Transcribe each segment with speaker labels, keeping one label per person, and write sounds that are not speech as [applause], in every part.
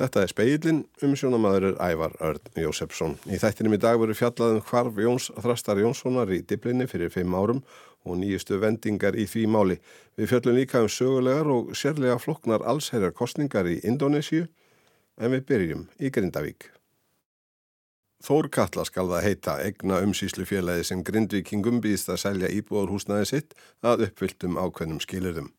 Speaker 1: Þetta er speilin um sjónamaðurir Ævar Örn Jósefsson. Í þættinum í dag veru fjallaðum hvarf Jóns Þrastar Jónssonar í diblinni fyrir fimm árum og nýjustu vendingar í því máli. Við fjallum líka um sögulegar og sérlega floknar allsherjar kostningar í Indonésiu en við byrjum í Grindavík. Þórkalla skal það heita egna umsýslu félagi sem Grindvíkingum býðst að selja íbúðarhúsnaði sitt að uppfylltum ákveðnum skilurðum.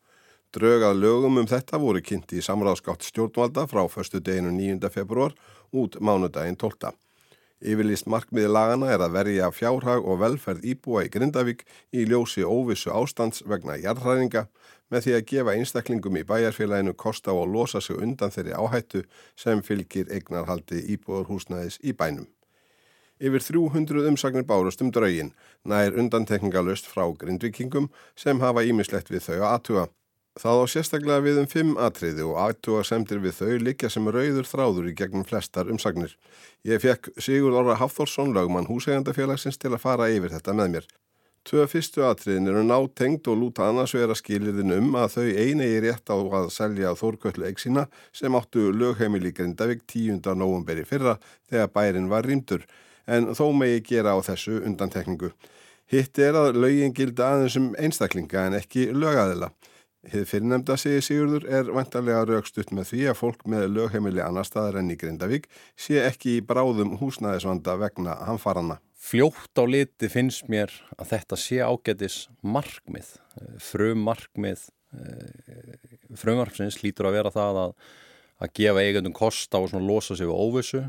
Speaker 1: Drögað lögum um þetta voru kynnt í samráðskátt stjórnvalda frá förstu deginu 9. februar út mánudaginn 12. Yfirlýst markmiði lagana er að verja fjárhag og velferð íbúa í Grindavík í ljósi óvissu ástands vegna jarðræðinga með því að gefa einstaklingum í bæjarfélaginu kosta á að losa sig undan þeirri áhættu sem fylgir eignarhaldi íbúðarhúsnæðis í bænum. Yfir 300 umsagnir bárust um draugin, nær undantekningalust frá grindvikingum sem hafa ímislegt við þau að aðtuga. Það á sérstaklega við um fimm atriði og aðtúa semtir við þau likja sem rauður þráður í gegnum flestar umsagnir. Ég fekk Sigur Orra Hafþórsson, lögmann húsegandafélagsins, til að fara yfir þetta með mér. Tvö fyrstu atriðin eru nátengt og lúta annars vera skilirðin um að þau eini er rétt á að selja þórköllu eiksina sem áttu lögheimili Grindavík 10. novemberi fyrra þegar bærin var rýmdur en þó megi gera á þessu undantekningu. Hitt er að lögin gilda aðeins um einstaklinga en ekki lögaðila. Hið fyrirnemda segi Sigurður er vantarlega raukstutt með því að fólk með lögheimili annar staðar enn í Grindavík sé ekki í bráðum húsnæðisvanda vegna hanfarana.
Speaker 2: Fljótt á liti finnst mér að þetta sé ágætis markmið, frum markmið, eh, frumvarpsins lítur að vera það að, að gefa eigendum kost á að losa sig við óvissu,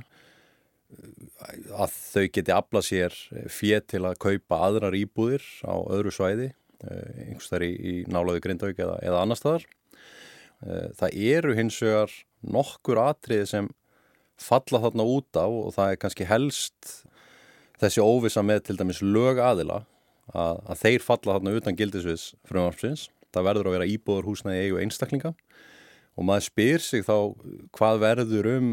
Speaker 2: að þau geti aflað sér fér til að kaupa aðrar íbúðir á öðru svæði einhvers þar í, í nálaðu Grindavík eða, eða annar staðar. Eh, það eru hins vegar nokkur atriði sem falla þarna út á og það er kannski helst þessi óvisa með til dæmis lög aðila að, að þeir falla þarna utan gildisvis frumvarpsins. Það verður að vera íbúður húsnaði eigu einstaklinga og maður spyr sig þá hvað verður um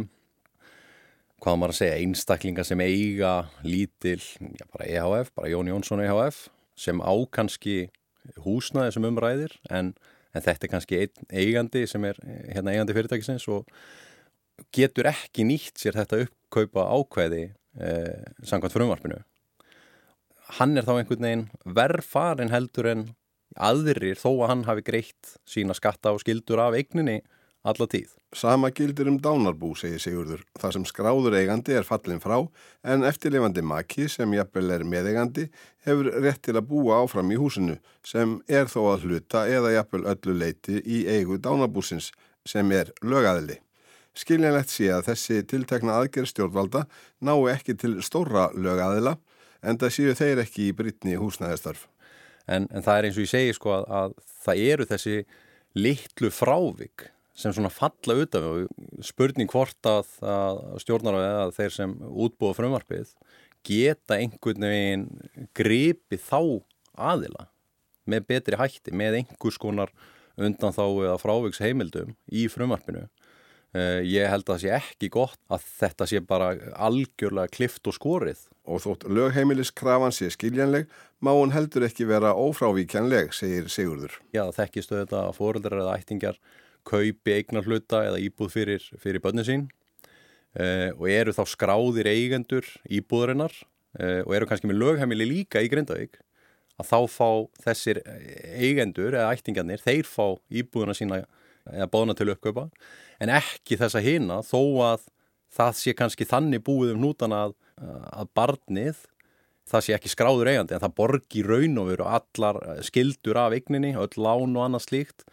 Speaker 2: hvað maður að segja einstaklinga sem eiga lítil, já bara EHF, bara Jón Jónsson EHF sem á kannski húsnaði sem umræðir en, en þetta er kannski eigandi sem er hérna, eigandi fyrirtækisins og getur ekki nýtt sér þetta uppkaupa ákveði eh, samkvæmt frumvarpinu. Hann er þá einhvern veginn verðfarin heldur en aðrir þó að hann hafi greitt sína skatta og skildur af eigninni alla tíð.
Speaker 1: Sama gildir um dánarbú, segir Sigurður. Það sem skráður eigandi er fallin frá en eftirlifandi maki sem jafnvel er meðeigandi hefur rétt til að búa áfram í húsinu sem er þó að hluta eða jafnvel öllu leiti í eigu dánarbúsins sem er lögaðili. Skiljanlegt sé að þessi tiltekna aðgerð stjórnvalda ná ekki til stóra lögaðila en það séu þeir ekki í brytni húsnæðistarf.
Speaker 2: En, en það er eins og ég segi sko að, að það eru þessi litlu frávik sem svona falla utan og spurning hvort að, að stjórnar eða þeir sem útbúa frumvarpið geta einhvern veginn gripi þá aðila með betri hætti, með einhvers konar undan þá eða fráviks heimildum í frumvarpinu. Uh, ég held að það sé ekki gott að þetta sé bara algjörlega klift og skorið.
Speaker 1: Og þótt lögheimiliskrafan sé skiljanleg, má hún heldur ekki vera ófrávíkjanleg, segir Sigurður.
Speaker 2: Já, þekkist auðvitað að fóruldrar eða ættingjar kaupi eignar hluta eða íbúð fyrir, fyrir bönni sín uh, og eru þá skráðir eigendur íbúðurinnar uh, og eru kannski með lögheimili líka í Grindavík að þá fá þessir eigendur eða ættingarnir, þeir fá íbúðuna sína eða bóðna til uppkaupa en ekki þessa hina þó að það sé kannski þannig búið um nútan að, að barnið það sé ekki skráður eigandi en það borgi raun og veru allar skildur af eigninni, öll lán og annað slíkt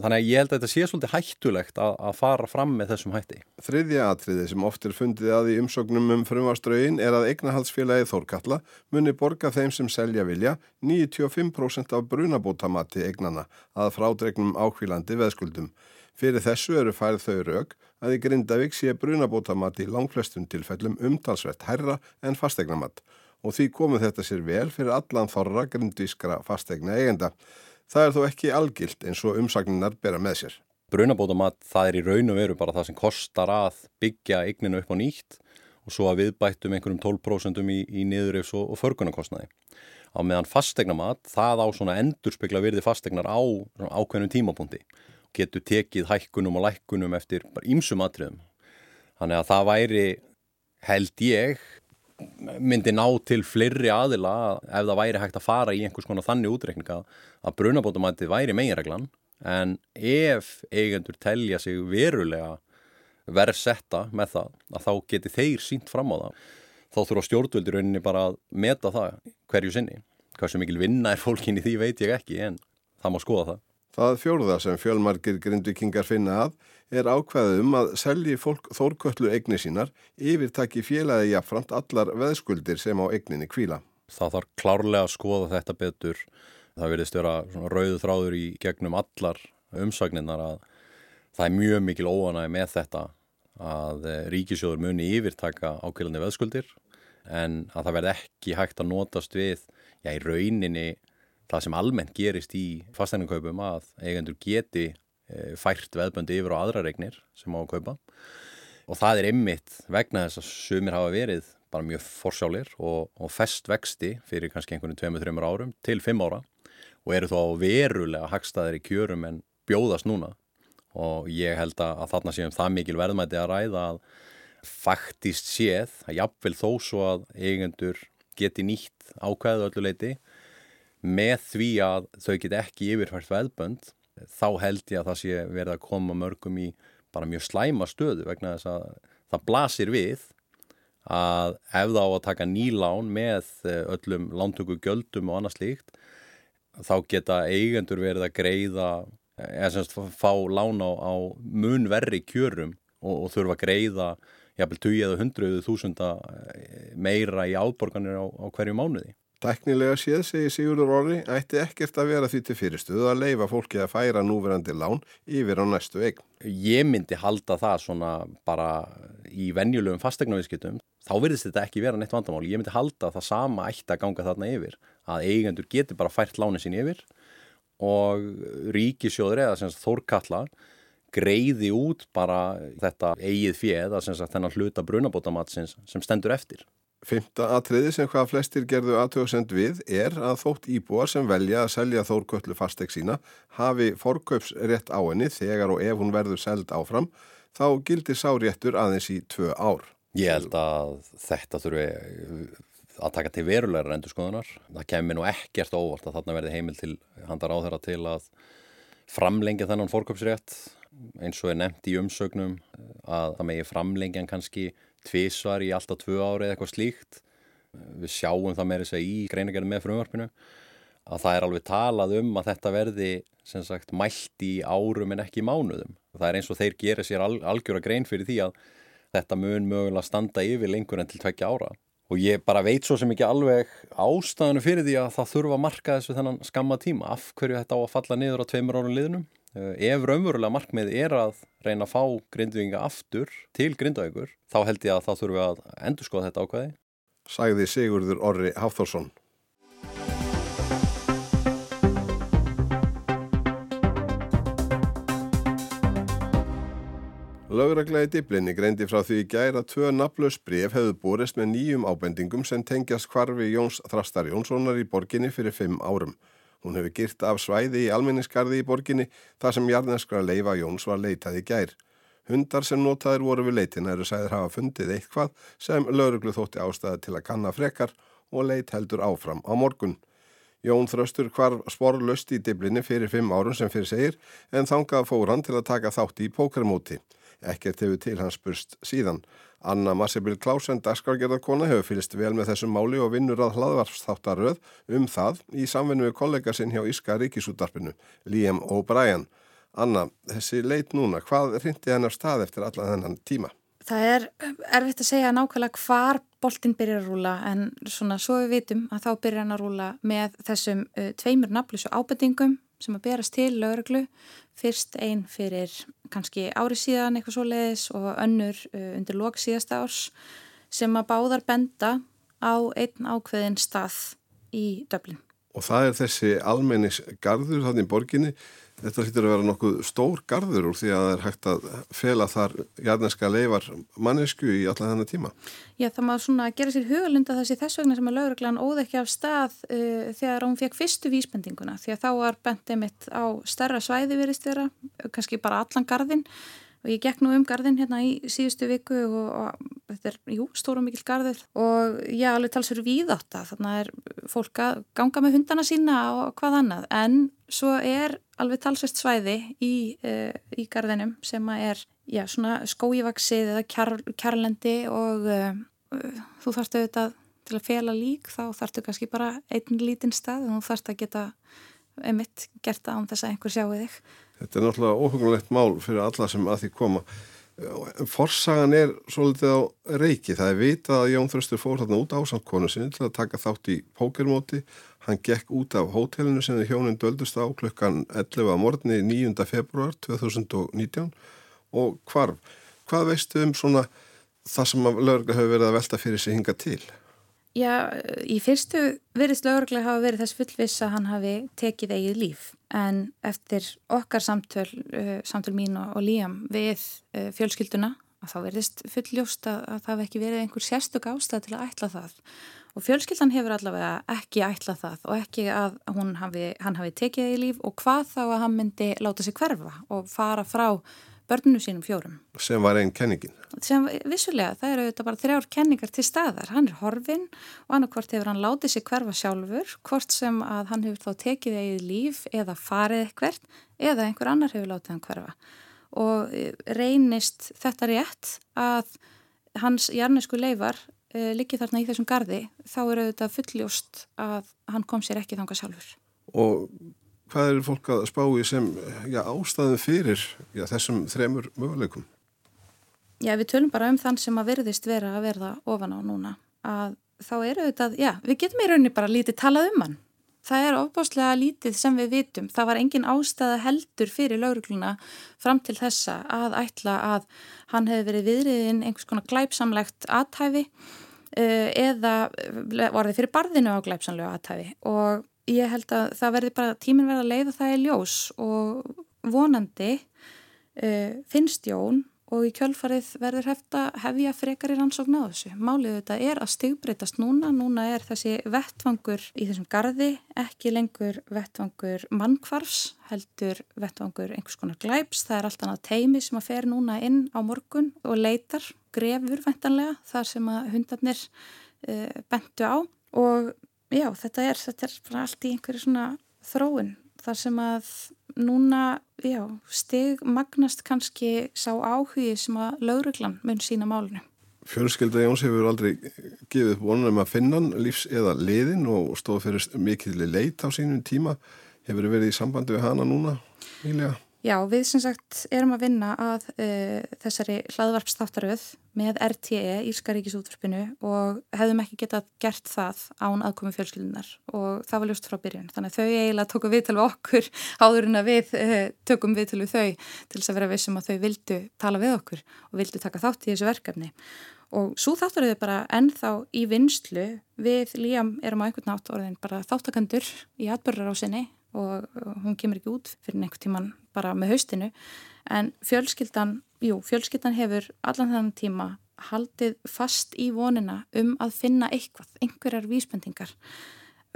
Speaker 2: Þannig að ég held að þetta sé svolítið hættulegt að, að fara fram með þessum hætti.
Speaker 1: Þriðja atriði sem oft er fundið að í umsóknum um frumvarströgin er að eignahalsfélagi Þórkalla muni borga þeim sem selja vilja 95% af brunabótamati eignana að frádregnum ákvílandi veðskuldum. Fyrir þessu eru færð þau rauk að í Grindavík sé brunabótamati í langflestum tilfellum umtalsvett herra en fastegnamat og því komu þetta sér vel fyrir allan þorra grindvískra fastegna eigenda. Það er þó ekki algilt eins og umsagninar bera með sér.
Speaker 2: Brunabótamat það er í raun og veru bara það sem kostar að byggja eigninu upp á nýtt og svo að viðbættum einhverjum 12% í, í niðurifs og, og förgunarkostnaði. Á meðan fastegnamat það á svona endurspegla virði fastegnar á ákveðnum tímapunkti. Getur tekið hækkunum og lækkunum eftir ímsum atriðum. Þannig að það væri, held ég, myndi ná til fleiri aðila ef það væri hægt að fara í einhvers konar þannig útreikninga að brunabótamætti væri meginreglan en ef eigendur telja sig verulega verðsetta með það að þá geti þeir sínt fram á það þá þurfa stjórnvöldur rauninni bara að meta það hverju sinni. Sem mikil vinna er fólkin í því veit ég ekki en það má skoða það.
Speaker 1: Það fjórða sem fjölmarkir grindvikingar finna að er ákveðum að selji fólk þórköllu eigni sínar yfirtaki félagi jafnframt allar veðskuldir sem á eigninni kvíla.
Speaker 2: Það þarf klárlega að skoða þetta betur. Það verðist vera rauðu þráður í gegnum allar umsagninnar að það er mjög mikil óanæg með þetta að ríkisjóður muni yfirtaka ákveðandi veðskuldir en að það verði ekki hægt að notast við, já í rauninni það sem almennt gerist í fasteignarkaupum að eigendur geti e, fært veðböndi yfir á aðra regnir sem á að kaupa. Og það er ymmit vegna þess að sumir hafa verið bara mjög forsjálir og, og fest vexti fyrir kannski einhvern veginn 2-3 árum til 5 ára og eru þó verulega hagstaðir í kjörum en bjóðast núna. Og ég held að þarna séum það mikil verðmæti að ræða að faktist séð að jafnvel þó svo að eigendur geti nýtt ákveðu öllu leiti með því að þau get ekki yfirfært veðbönd þá held ég að það sé verið að koma mörgum í bara mjög slæma stöðu vegna þess að það blasir við að ef þá að taka nýlán með eh, öllum lántöku göldum og annað slíkt þá geta eigendur verið að greiða eða semst fá lán á, á munverri kjörum og, og þurfa að greiða jafnvel 20 eða 100 þúsunda eh, meira í áborganir á, á hverju mánuði.
Speaker 1: Tæknilega séð, segir Sigurður Orri, ætti ekkert að vera því til fyrirstuðu að leifa fólki að færa núverandi lán yfir á næstu eign.
Speaker 2: Ég myndi halda það svona bara í venjulegum fastegnavískittum. Þá verðist þetta ekki vera neitt vandamál. Ég myndi halda það sama ætti að ganga þarna yfir. Að eigendur geti bara fært lánin sín yfir og ríkisjóður eða þórkalla greiði út bara þetta eigið fjöð að þennan hluta brunabótamatsins sem stendur eftir.
Speaker 1: Fymta atriði sem hvað flestir gerðu aðtöðsend við er að þótt íbúar sem velja að selja þórköllu fastegg sína hafi forkaupsrétt á henni þegar og ef hún verður seld áfram þá gildir sá réttur aðeins í tvö ár.
Speaker 2: Ég held að þetta þurfi að taka til verulegar endurskoðunar. Það kemur nú ekkert óvart að þarna verði heimil til handar á þeirra til að framlengja þennan forkaupsrétt eins og er nefnt í umsögnum að það megi framlengjan kannski tvísvar í alltaf tvö ári eða eitthvað slíkt. Við sjáum það með þess að í greinagerðin með frumvarpinu að það er alveg talað um að þetta verði sagt mælt í árum en ekki í mánuðum. Það er eins og þeir gera sér al algjöra grein fyrir því að þetta mun mögulega standa yfir lengur en til tveggja ára. Og ég bara veit svo sem ekki alveg ástæðanu fyrir því að það þurfa að marka þessu þennan skamma tíma. Af hverju þetta á að falla niður á tveimur árun liðnum? Eh, ef raunverulega markmið er að reyna að fá grindvinga aftur til grindavíkur, þá held ég að þá þurfum við að endur skoða þetta ákvæði.
Speaker 1: Sæði Sigurður Orri Háþórsson. Lögregla í Diblinni greindi frá því gæra tvö naflös bref hefðu borist með nýjum ábendingum sem tengjast kvarfi Jóns Þrastar Jónssonar í borginni fyrir fimm árum. Hún hefur gyrt af svæði í almenningskarði í borginni þar sem jarneskra leifa Jóns var leitað í gær. Hundar sem notaður voru við leitina eru sæðir hafa fundið eitthvað sem lauruglu þótti ástæði til að kanna frekar og leit heldur áfram á morgun. Jón Þröstur hvar sporlust í diblinni fyrir fimm árun sem fyrir segir en þangað fór hann til að taka þátt í pókermóti. Ekkert hefur til hans spurst síðan. Anna Marsebil Klausen, dagskargerðarkona, hefur fylgst vel með þessum máli og vinnur að hlaðvarpstáttaröð um það í samvinnu við kollega sinn hjá Íska ríkisútarpinu, Liam O'Brien. Anna, þessi leit núna, hvað hrindi hennar stað eftir alla þennan tíma?
Speaker 3: Það er erfitt að segja nákvæmlega hvar boltin byrjar að rúla en svona svo við vitum að þá byrjar hann að rúla með þessum uh, tveimur nafnlusu ábendingum sem að berast til lauruglu. Fyrst einn fyrir kannski ári síðan eitthvað svo leiðis og önnur uh, undir lok síðasta árs sem að báðar benda á einn ákveðin stað í döblin.
Speaker 1: Og það er þessi almenningsgarður þannig í borginni Þetta hlýttur að vera nokkuð stór garður úr því að það er hægt að fela þar jarneska leifar mannesku í alla þennan tíma.
Speaker 3: Já, það má svona gera sér hugalunda þessi þess vegna sem að lauruglan óð ekki af stað uh, þegar hún fekk fyrstu vísbendinguna því að þá var bendið mitt á starra svæði verist vera, kannski bara allan garðin og ég gekk nú um gardin hérna í síðustu viku og, og þetta er, jú, stóra mikil gardur og ég alveg tals fyrir víðátt að þarna er fólk að ganga með hundana sína og hvað annað. En svo er alveg talsvist svæði í, uh, í gardinum sem er, já, svona skóivaksið eða kjar, kjarlendi og uh, þú þarfst auðvitað til að fela lík þá þarftu kannski bara einn lítinn stað og þú þarfst að geta emitt gert án þess að einhver sjáu þig
Speaker 1: Þetta er náttúrulega óhugnulegt mál fyrir alla sem að því koma. Forsagan er svolítið á reiki. Það er vitað að Jón Þröstur fór þarna út á samkonu sinni til að taka þátt í pókermóti. Hann gekk út af hótelinu sem hjónin döldust á klukkan 11. morgunni 9. februar 2019 og hvarf. Hvað veistu um svona það sem lögurlega hefur verið að velta fyrir sig hinga til?
Speaker 3: Já, í fyrstu verðist lögurlega hafa verið þess fullviss að hann hafi tekið eigið líf en eftir okkar samtöl, uh, samtöl mín og, Líam við uh, fjölskylduna að þá verðist fulljóst að það hef ekki verið einhver sérstök ástæð til að ætla það og fjölskyldan hefur allavega ekki ætla það og ekki að hafi, hann hafi tekið eigið líf og hvað þá að hann myndi láta sig hverfa og fara frá börnunu sínum fjórum.
Speaker 1: Sem var einn kenningin?
Speaker 3: Sem vissulega, það eru auðvitað bara þrjár kenningar til staðar. Hann er horfin og annarkvort hefur hann látið sig hverfa sjálfur, hvort sem að hann hefur þá tekið eigið líf eða farið eitthvert eða einhver annar hefur látið hann hverfa. Og e, reynist þetta rétt að hans jarnisku leifar e, likið þarna í þessum gardi, þá eru auðvitað fulljóst að hann kom sér ekki þanga sjálfur.
Speaker 1: Og hvað er fólk að spá í sem já, ástæðum fyrir já, þessum þremur möguleikum?
Speaker 3: Já, við tölum bara um þann sem að verðist vera að verða ofan á núna. Að þá eru þetta, já, við getum í rauninni bara lítið talað um hann. Það er ofbáslega lítið sem við vitum. Það var engin ástæða heldur fyrir laurugluna fram til þessa að ætla að hann hefði verið viðriðin einhvers konar glæpsamlegt aðtæfi eh, eða var þið fyrir barðinu á glæpsamlegu aðtæfi og ég held að það verði bara, tíminn verði að leiða það í ljós og vonandi uh, finnst Jón og í kjölfarið verður hefta hefja frekar í rannsókn á þessu. Málið þetta er að stigbreytast núna, núna er þessi vettvangur í þessum gardi ekki lengur vettvangur mannkvarfs, heldur vettvangur einhvers konar glæps, það er allt annað teimi sem að fer núna inn á morgun og leitar, grefur vendanlega þar sem að hundarnir uh, bentu á. Og já, þetta er, þetta er allt í einhverju svona þróun þar sem að núna, já, stig magnast kannski sá áhugi sem að lauruglan mun sína málunum.
Speaker 1: Fjölskylda Jóns hefur aldrei gefið vonum að finna lífs eða liðin og stóð fyrir mikil leit á sínum tíma. Hefur verið í sambandi við hana núna, Ílega?
Speaker 3: Já, við sem sagt erum að vinna að uh, þessari hlaðvarpstáttaröð með RTE, Írska ríkisútvarpinu og hefðum ekki getað gert það án aðkomi fjölskyldunar og það var ljúst frá byrjun. Þannig að þau eiginlega tóku viðtal við okkur [laughs] áður en að við uh, tökum viðtal við þau til þess að vera vissum að þau vildu tala við okkur og vildu taka þátt í þessu verkefni. Og svo þáttaröðu bara ennþá í vinslu við Líam erum á einhvern nátt orðin bara þáttakandur í atbörðarásinni og hún kemur ekki út fyrir einhver tíman bara með haustinu en fjölskyldan, jú, fjölskyldan hefur allan þann tíma haldið fast í vonina um að finna eitthvað, einhverjar vísbendingar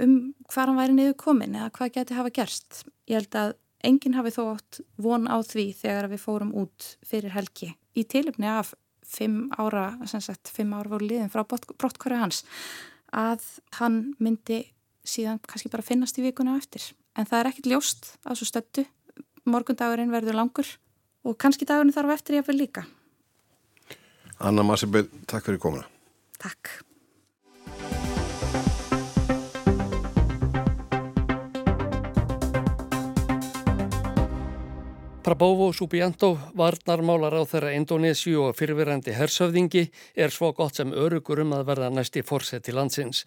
Speaker 3: um hvað hann væri niður komin eða hvað geti hafa gerst. Ég held að enginn hafi þó átt von á því þegar við fórum út fyrir helgi í tilöfni af fimm ára, sem sagt, fimm ára voru liðin frá brottkværi hans að hann myndi síðan kannski bara finnast í vikuna eftir en það er ekkert ljóst á svo stöttu. Morgundagurinn verður langur og kannski dagurinn þarf eftir ég að vera líka.
Speaker 1: Anna Massibel, takk fyrir komuna.
Speaker 3: Takk.
Speaker 4: Prabowo Subianto, varnarmálar á þeirra Indonésiu og fyrfirandi hersöfðingi er svo gott sem örugur um að verða næsti fórsett til landsins.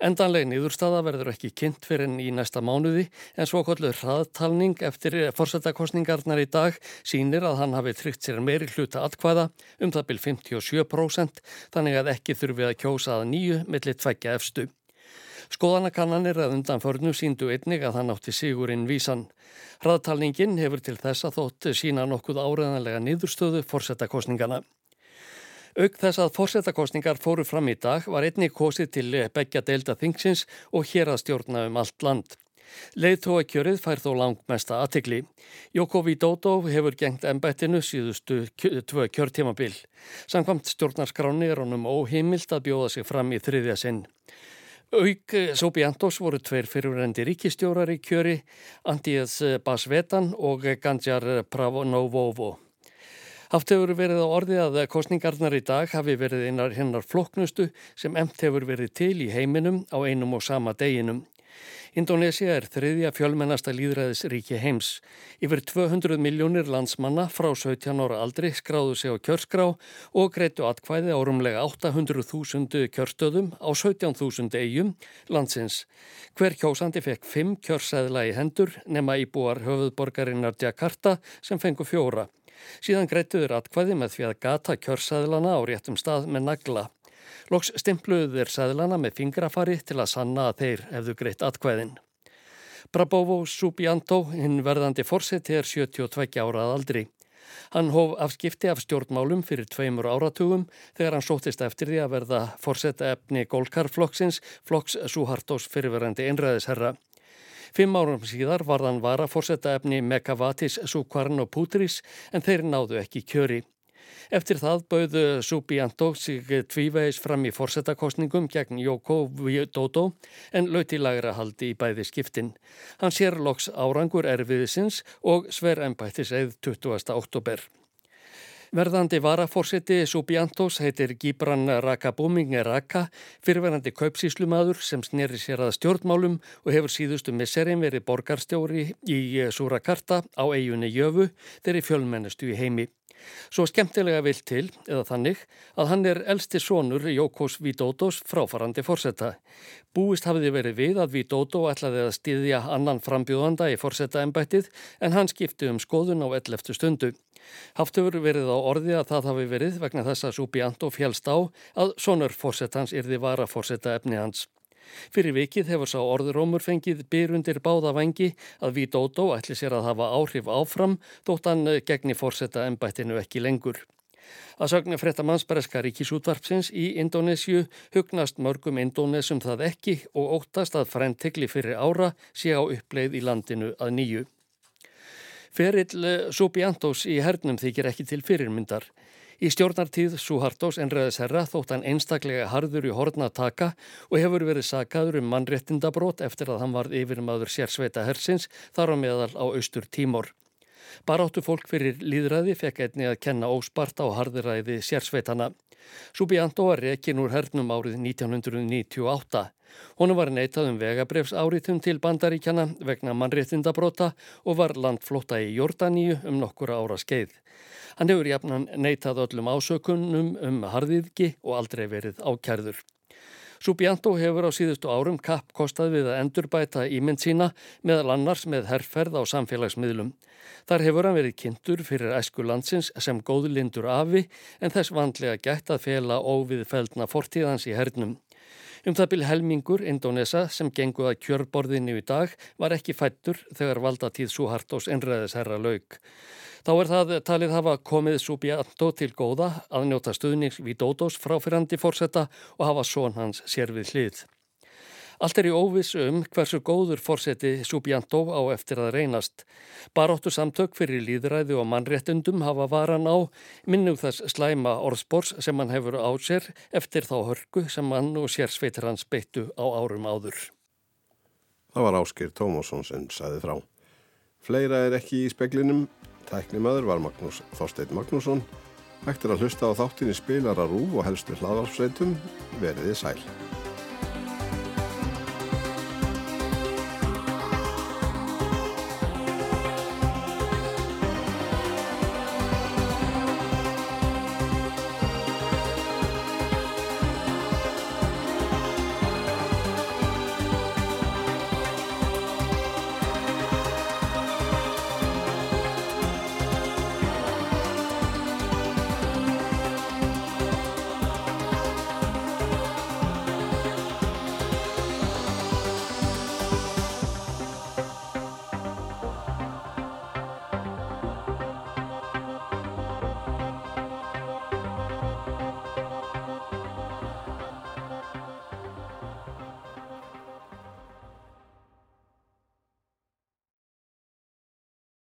Speaker 4: Endanleg niðurstaða verður ekki kynnt fyrir enn í næsta mánuði en svo kollur hraðtalning eftir fórsettakostningarnar í dag sínir að hann hafi tryggt sér meiri hluta atkvæða um það byrj 57% þannig að ekki þurfi að kjósa að nýju millir tveggja efstu. Skoðanakannanir að undanförnu síndu einnig að hann átti sigurinn vísan. Hraðtalningin hefur til þess að þótt sína nokkuð áreðanlega niðurstöðu fórsetakostningana. Auk þess að fórsetakostningar fóru fram í dag var einnig kosið til begja delta þingsins og hér að stjórna um allt land. Leithóa kjörið fær þó langmesta aðtikli. Joko Widodo hefur gengt ennbættinu síðustu tvö kjörtímabil. Samkvamt stjórnarskráni er honum óheimilt að bjóða sig fram í þriðja sinn. Auk Sobiantos voru tveir fyrirverendi ríkistjórar í kjöri, Andíðs Basvetan og Gandjar Pravonovovo. Haft hefur verið á orði að kostningarnar í dag hafi verið einar hennar floknustu sem emt hefur verið til í heiminum á einum og sama deginum. Indonesia er þriðja fjölmennasta líðræðisríki heims. Yfir 200 miljónir landsmanna frá 17 ára aldri skráðu sig á kjörskrá og greitu atkvæði á rumlega 800.000 kjörstöðum á 17.000 eigum landsins. Hver kjósandi fekk 5 kjörsæðla í hendur nema íbúar höfuðborgarinnar Jakarta sem fengu fjóra. Síðan greituður atkvæði með því að gata kjörsæðlana á réttum stað með nagla. Loks stimpluðu þeir sæðlana með fingrafari til að sanna að þeir hefðu greitt atkvæðin. Brabovo Subianto, hinn verðandi fórseti, er 72 árað aldri. Hann hóf afskipti af stjórnmálum fyrir tveimur áratugum þegar hann sótist eftir því að verða fórseta efni Golkarflokksins, flokks Suhartos fyrirverandi einræðisherra. Fimm árum síðar var hann vara fórseta efni Megavatis, Sukarno Putris en þeir náðu ekki kjöri. Eftir það bauðu Subianto sig tvívegis fram í fórsetakostningum gegn Joko Widodo en lauti lagra haldi í bæði skiptin. Hann sér loks árangur erfiðisins og sver ennbættis eða 20. oktober. Verðandi varafórseti Subiantos heitir Gibran Rakabuming Raka, fyrirverandi kaupsíslumadur sem sneri sér að stjórnmálum og hefur síðustu misserinn verið borgarstjóri í Surakarta á eigunni Jöfu, þeirri fjölmennustu í heimi. Svo skemmtilega vil til, eða þannig, að hann er elsti sonur Jókos Vídótos fráfarandi fórsetta. Búist hafiði verið við að Vídótó ætlaði að stýðja annan frambjóðanda í fórsetta en hann skipti um skoðun á 11. stundu. Haftur verið á orði að það hafi verið vegna þess að Súbjant og fjálst á að sonur fórsettans yrði vara fórsetta efni hans. Fyrir vikið hefur sá orðurómur fengið byrjundir báða vengi að Vídótó ætli sér að hafa áhrif áfram þótt hann gegni fórsetta ennbættinu ekki lengur. Að sögna frettamannsbereska ríkisútvarpsins í Indonésiu hugnast mörgum indónesum það ekki og óttast að frentegli fyrir ára sé á uppleið í landinu að nýju. Ferill Subiantos í hernum þykir ekki til fyrirmyndar. Í stjórnartíð Suhartos enræðis herra þótt hann einstaklega harður í horna taka og hefur verið sakaður um mannréttindabrót eftir að hann varð yfirmaður sérsveita hersins þar á meðal á austur tímor. Baráttu fólk fyrir líðræði fekk einni að kenna ósparta á harðiræði sérsveitana. Subianto var rekin úr hernum árið 1998. Honu var neitað um vegabrefs áriðum til bandaríkjana vegna mannréttindabróta og var landflóta í Jórdaníu um nokkura ára skeið. Hann hefur jafnan neitað öllum ásökunum um harðiðki og aldrei verið ákjærður. Subianto hefur á síðustu árum kappkostað við að endurbæta ímynd sína meðal annars með herrferð á samfélagsmiðlum. Þar hefur hann verið kynntur fyrir æsku landsins sem góðlindur afi en þess vandlega gætt að fela óviðfeldna fortíðans í hernum. Um það byrj helmingur Indonesa sem genguða kjörborðinu í dag var ekki fættur þegar valdatíð Suhartos enræðisherra laug. Þá er það talið hafa komið Subianto til góða að njóta stuðnings við Dódós fráfyrrandi fórsetta og hafa són hans sér við hlið. Allt er í óviss um hversu góður fórseti Subianto á eftir að reynast. Baróttu samtök fyrir líðræði og mannréttundum hafa varan á minnum þess slæma orðspors sem hann hefur á sér eftir þá hörku sem hann og sérsveitir hans beittu á árum áður.
Speaker 1: Það var Áskir Tómasson sem saði frá. Fleira er ekki í speklinum Tæknimaður var Magnús Þorstein Magnússon. Hægt er að hlusta á þáttinni spilar að rúf og helstu hlaðarpsveitum. Veriði sæl.